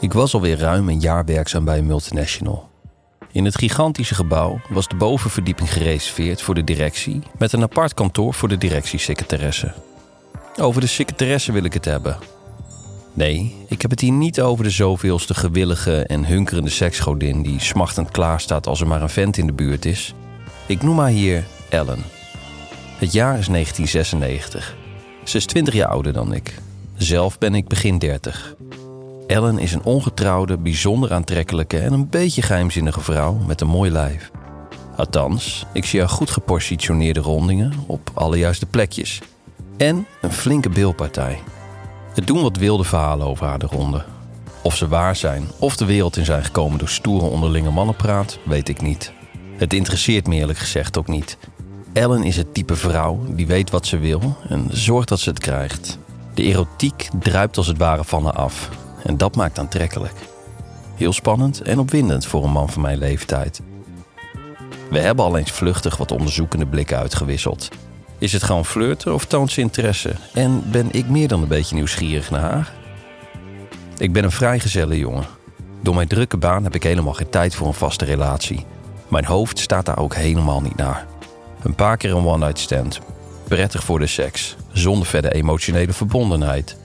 Ik was alweer ruim een jaar werkzaam bij een multinational. In het gigantische gebouw was de bovenverdieping gereserveerd voor de directie, met een apart kantoor voor de directiesecretaresse. Over de secretaresse wil ik het hebben. Nee, ik heb het hier niet over de zoveelste gewillige en hunkerende seksgodin die smachtend klaarstaat als er maar een vent in de buurt is. Ik noem haar hier Ellen. Het jaar is 1996. Ze is 20 jaar ouder dan ik. Zelf ben ik begin 30. Ellen is een ongetrouwde, bijzonder aantrekkelijke en een beetje geheimzinnige vrouw met een mooi lijf. Althans, ik zie haar goed gepositioneerde rondingen op alle juiste plekjes. En een flinke beeldpartij. Het doen wat wilde verhalen over haar de ronde. Of ze waar zijn of de wereld in zijn gekomen door stoere onderlinge mannenpraat, weet ik niet. Het interesseert me eerlijk gezegd ook niet. Ellen is het type vrouw die weet wat ze wil en zorgt dat ze het krijgt. De erotiek druipt als het ware van haar af en dat maakt aantrekkelijk. Heel spannend en opwindend voor een man van mijn leeftijd. We hebben al eens vluchtig wat onderzoekende blikken uitgewisseld. Is het gewoon flirten of toont ze interesse? En ben ik meer dan een beetje nieuwsgierig naar haar? Ik ben een vrijgezelle jongen. Door mijn drukke baan heb ik helemaal geen tijd voor een vaste relatie. Mijn hoofd staat daar ook helemaal niet naar. Een paar keer een one-night stand. Prettig voor de seks, zonder verder emotionele verbondenheid.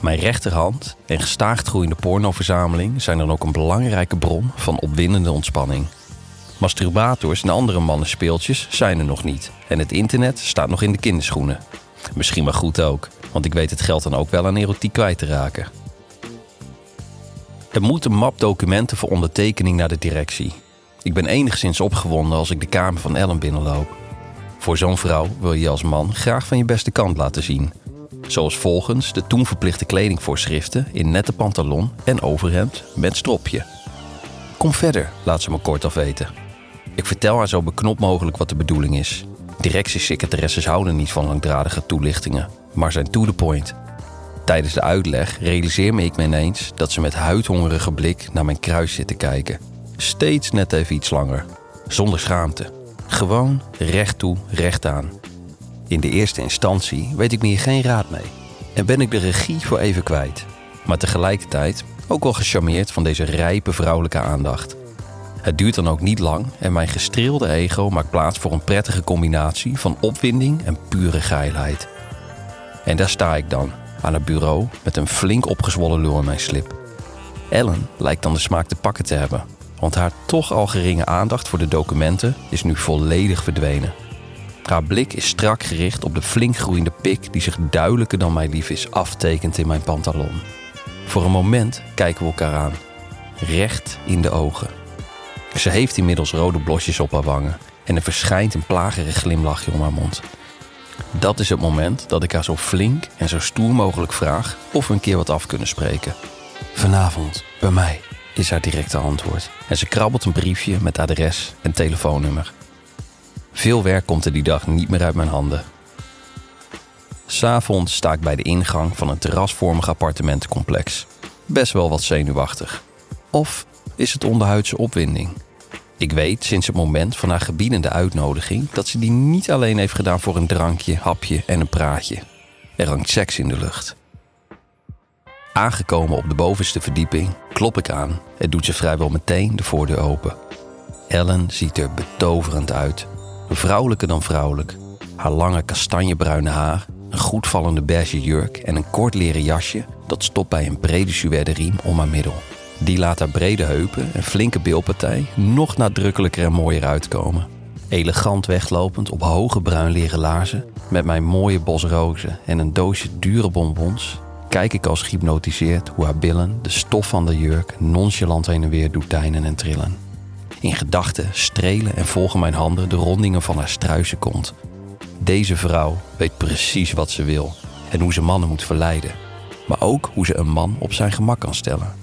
Mijn rechterhand en gestaag groeiende pornoverzameling zijn dan ook een belangrijke bron van opwindende ontspanning. Masturbators en andere mannenspeeltjes zijn er nog niet. En het internet staat nog in de kinderschoenen. Misschien maar goed ook, want ik weet het geld dan ook wel aan erotiek kwijt te raken. Er moet een map documenten voor ondertekening naar de directie. Ik ben enigszins opgewonden als ik de kamer van Ellen binnenloop. Voor zo'n vrouw wil je als man graag van je beste kant laten zien. Zoals volgens de toen verplichte kledingvoorschriften in nette pantalon en overhemd met stropje. Kom verder, laat ze me kort af weten. Ik vertel haar zo beknopt mogelijk wat de bedoeling is. Directiesecretaresses houden niet van langdradige toelichtingen, maar zijn to the point. Tijdens de uitleg realiseer me ik me ineens dat ze met huidhongerige blik naar mijn kruis zit te kijken. Steeds net even iets langer. Zonder schaamte. Gewoon recht toe, recht aan. In de eerste instantie weet ik me hier geen raad mee. En ben ik de regie voor even kwijt. Maar tegelijkertijd ook wel gecharmeerd van deze rijpe vrouwelijke aandacht. Het duurt dan ook niet lang en mijn gestreelde ego maakt plaats voor een prettige combinatie van opwinding en pure geilheid. En daar sta ik dan, aan het bureau, met een flink opgezwollen lul in mijn slip. Ellen lijkt dan de smaak te pakken te hebben, want haar toch al geringe aandacht voor de documenten is nu volledig verdwenen. Haar blik is strak gericht op de flink groeiende pik die zich duidelijker dan mij lief is aftekent in mijn pantalon. Voor een moment kijken we elkaar aan, recht in de ogen. Ze heeft inmiddels rode blosjes op haar wangen en er verschijnt een plagerig glimlachje om haar mond. Dat is het moment dat ik haar zo flink en zo stoer mogelijk vraag of we een keer wat af kunnen spreken. Vanavond, bij mij, is haar directe antwoord. En ze krabbelt een briefje met adres en telefoonnummer. Veel werk komt er die dag niet meer uit mijn handen. S'avonds sta ik bij de ingang van een terrasvormig appartementencomplex. Best wel wat zenuwachtig. Of is het onderhuidse opwinding? Ik weet sinds het moment van haar gebiedende uitnodiging dat ze die niet alleen heeft gedaan voor een drankje, hapje en een praatje. Er hangt seks in de lucht. Aangekomen op de bovenste verdieping klop ik aan en doet ze vrijwel meteen de voordeur open. Ellen ziet er betoverend uit. Vrouwelijker dan vrouwelijk. Haar lange kastanjebruine haar, een goed vallende beige jurk en een kort leren jasje dat stopt bij een brede suède riem om haar middel. Die laat haar brede heupen en flinke beeldpartij nog nadrukkelijker en mooier uitkomen. Elegant weglopend op hoge bruin leren laarzen, met mijn mooie bos rozen en een doosje dure bonbons, kijk ik als gehypnotiseerd hoe haar billen de stof van de jurk nonchalant heen en weer doet deinen en trillen. In gedachten strelen en volgen mijn handen de rondingen van haar struise kont. Deze vrouw weet precies wat ze wil en hoe ze mannen moet verleiden, maar ook hoe ze een man op zijn gemak kan stellen.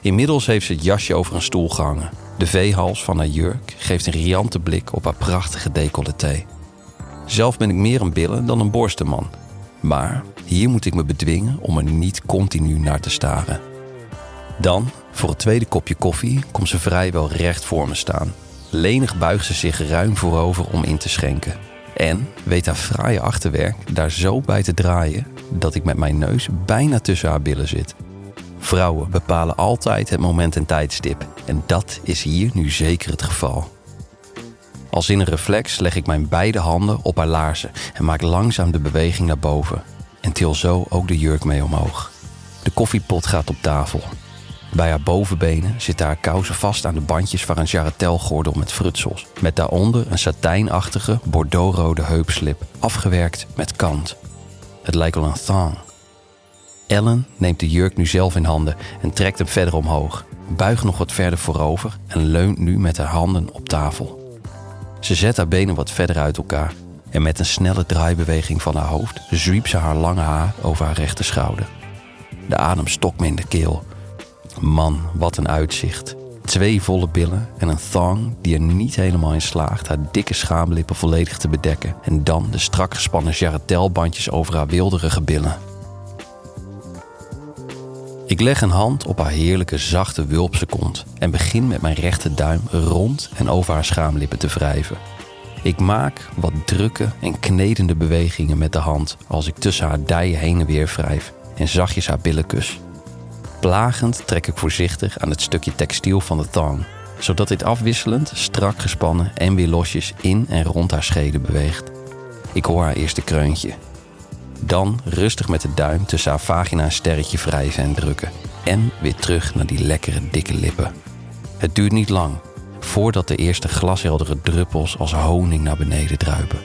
Inmiddels heeft ze het jasje over een stoel gehangen. De veehals van haar jurk geeft een riante blik op haar prachtige decolleté. Zelf ben ik meer een billen dan een borstenman. Maar hier moet ik me bedwingen om er niet continu naar te staren. Dan, voor het tweede kopje koffie, komt ze vrijwel recht voor me staan. Lenig buigt ze zich ruim voorover om in te schenken. En weet haar fraaie achterwerk daar zo bij te draaien dat ik met mijn neus bijna tussen haar billen zit. Vrouwen bepalen altijd het moment en tijdstip. En dat is hier nu zeker het geval. Als in een reflex leg ik mijn beide handen op haar laarzen en maak langzaam de beweging naar boven. En til zo ook de jurk mee omhoog. De koffiepot gaat op tafel. Bij haar bovenbenen zitten haar kousen vast aan de bandjes van een jarretelgordel met frutsels. Met daaronder een satijnachtige, bordeauxrode heupslip, afgewerkt met kant. Het lijkt wel een thong. Ellen neemt de jurk nu zelf in handen en trekt hem verder omhoog. Buigt nog wat verder voorover en leunt nu met haar handen op tafel. Ze zet haar benen wat verder uit elkaar en met een snelle draaibeweging van haar hoofd zwiept ze haar lange haar over haar rechter schouder. De adem stokt me in de keel. Man, wat een uitzicht. Twee volle billen en een thong die er niet helemaal in slaagt haar dikke schaamlippen volledig te bedekken. En dan de strak gespannen jarretelbandjes over haar wilderige billen. Ik leg een hand op haar heerlijke zachte wulpse kont en begin met mijn rechterduim rond en over haar schaamlippen te wrijven. Ik maak wat drukke en knedende bewegingen met de hand als ik tussen haar dijen heen en weer wrijf en zachtjes haar billen kus. Plagend trek ik voorzichtig aan het stukje textiel van de thong, zodat dit afwisselend, strak gespannen en weer losjes in en rond haar schede beweegt. Ik hoor haar eerste kreuntje. Dan rustig met de duim tussen haar vagina een sterretje wrijven en drukken. En weer terug naar die lekkere dikke lippen. Het duurt niet lang voordat de eerste glasheldere druppels als honing naar beneden druipen.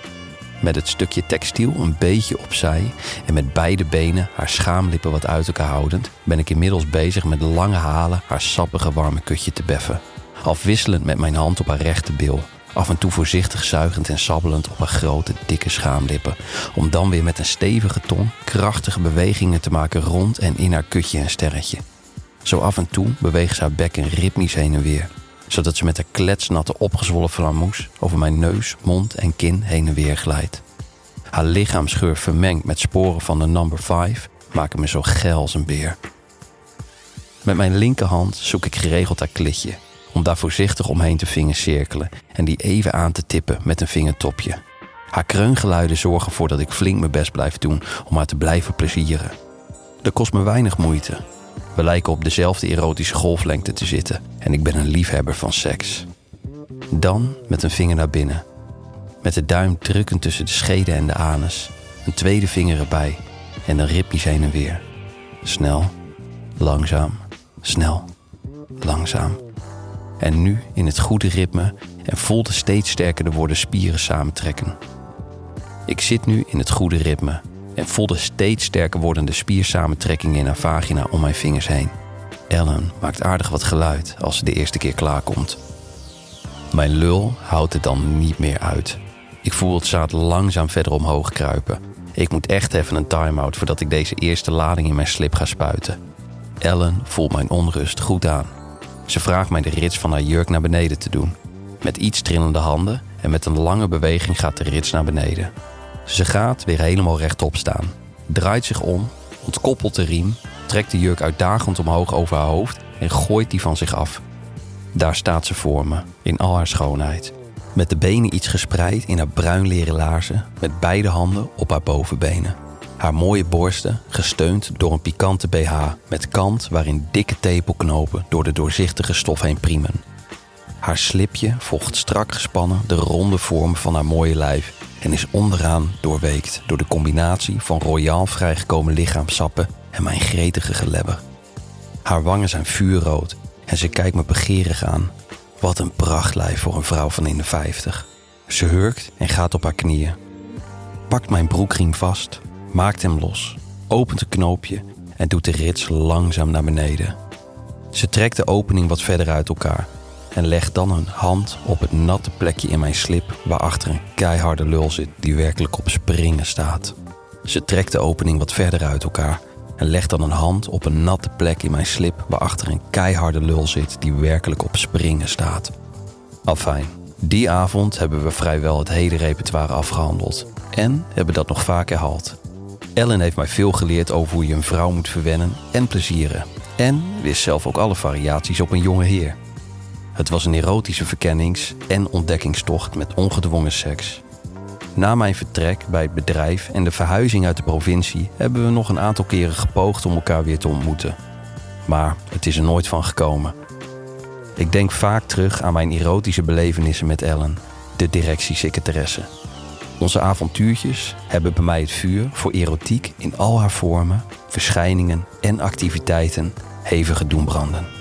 Met het stukje textiel een beetje opzij en met beide benen haar schaamlippen wat uit elkaar houdend, ben ik inmiddels bezig met lange halen haar sappige warme kutje te beffen. Afwisselend met mijn hand op haar rechte bil, af en toe voorzichtig zuigend en sabbelend op haar grote, dikke schaamlippen, om dan weer met een stevige tong krachtige bewegingen te maken rond en in haar kutje en sterretje. Zo af en toe beweegt ze haar bekken ritmisch heen en weer, zodat ze met haar kletsnatte opgezwollen flamoes over mijn neus, mond en kin heen en weer glijdt. Haar lichaamsgeur vermengd met sporen van de number 5 maken me zo geil als een beer. Met mijn linkerhand zoek ik geregeld haar klitje, om daar voorzichtig omheen te vingercirkelen en die even aan te tippen met een vingertopje. Haar kreungeluiden zorgen ervoor dat ik flink mijn best blijf doen om haar te blijven plezieren. Dat kost me weinig moeite, we lijken op dezelfde erotische golflengte te zitten en ik ben een liefhebber van seks. Dan met een vinger naar binnen. Met de duim drukkend tussen de schede en de anus. Een tweede vinger erbij en dan ritmisch heen en weer. Snel, langzaam, snel, langzaam. En nu in het goede ritme en voel de steeds sterker worden spieren samentrekken. Ik zit nu in het goede ritme en voel de steeds sterker wordende spiersamentrekkingen in haar vagina om mijn vingers heen. Ellen maakt aardig wat geluid als ze de eerste keer klaarkomt. Mijn lul houdt het dan niet meer uit. Ik voel het zaad langzaam verder omhoog kruipen. Ik moet echt even een time-out voordat ik deze eerste lading in mijn slip ga spuiten. Ellen voelt mijn onrust goed aan. Ze vraagt mij de rits van haar jurk naar beneden te doen. Met iets trillende handen en met een lange beweging gaat de rits naar beneden. Ze gaat weer helemaal rechtop staan, draait zich om, ontkoppelt de riem, trekt de jurk uitdagend omhoog over haar hoofd en gooit die van zich af. Daar staat ze voor me, in al haar schoonheid. Met de benen iets gespreid in haar bruin leren laarzen, met beide handen op haar bovenbenen. Haar mooie borsten gesteund door een pikante BH met kant waarin dikke tepelknopen door de doorzichtige stof heen priemen. Haar slipje volgt strak gespannen de ronde vorm van haar mooie lijf en is onderaan doorweekt door de combinatie van royaal vrijgekomen lichaamsappen en mijn gretige gelebber. Haar wangen zijn vuurrood en ze kijkt me begeerig aan. Wat een prachtlijf voor een vrouw van in de vijftig. Ze hurkt en gaat op haar knieën. Pakt mijn broekriem vast, maakt hem los, opent het knoopje en doet de rits langzaam naar beneden. Ze trekt de opening wat verder uit elkaar en leg dan een hand op het natte plekje in mijn slip waarachter een keiharde lul zit die werkelijk op springen staat. Ze trekt de opening wat verder uit elkaar en legt dan een hand op een natte plek in mijn slip waarachter een keiharde lul zit die werkelijk op springen staat. Afijn, die avond hebben we vrijwel het hele repertoire afgehandeld en hebben dat nog vaak herhaald. Ellen heeft mij veel geleerd over hoe je een vrouw moet verwennen en plezieren. En wist zelf ook alle variaties op een jonge heer. Het was een erotische verkennings- en ontdekkingstocht met ongedwongen seks. Na mijn vertrek bij het bedrijf en de verhuizing uit de provincie hebben we nog een aantal keren gepoogd om elkaar weer te ontmoeten. Maar het is er nooit van gekomen. Ik denk vaak terug aan mijn erotische belevenissen met Ellen, de directiesecretaresse. Onze avontuurtjes hebben bij mij het vuur voor erotiek in al haar vormen, verschijningen en activiteiten hevig doen branden.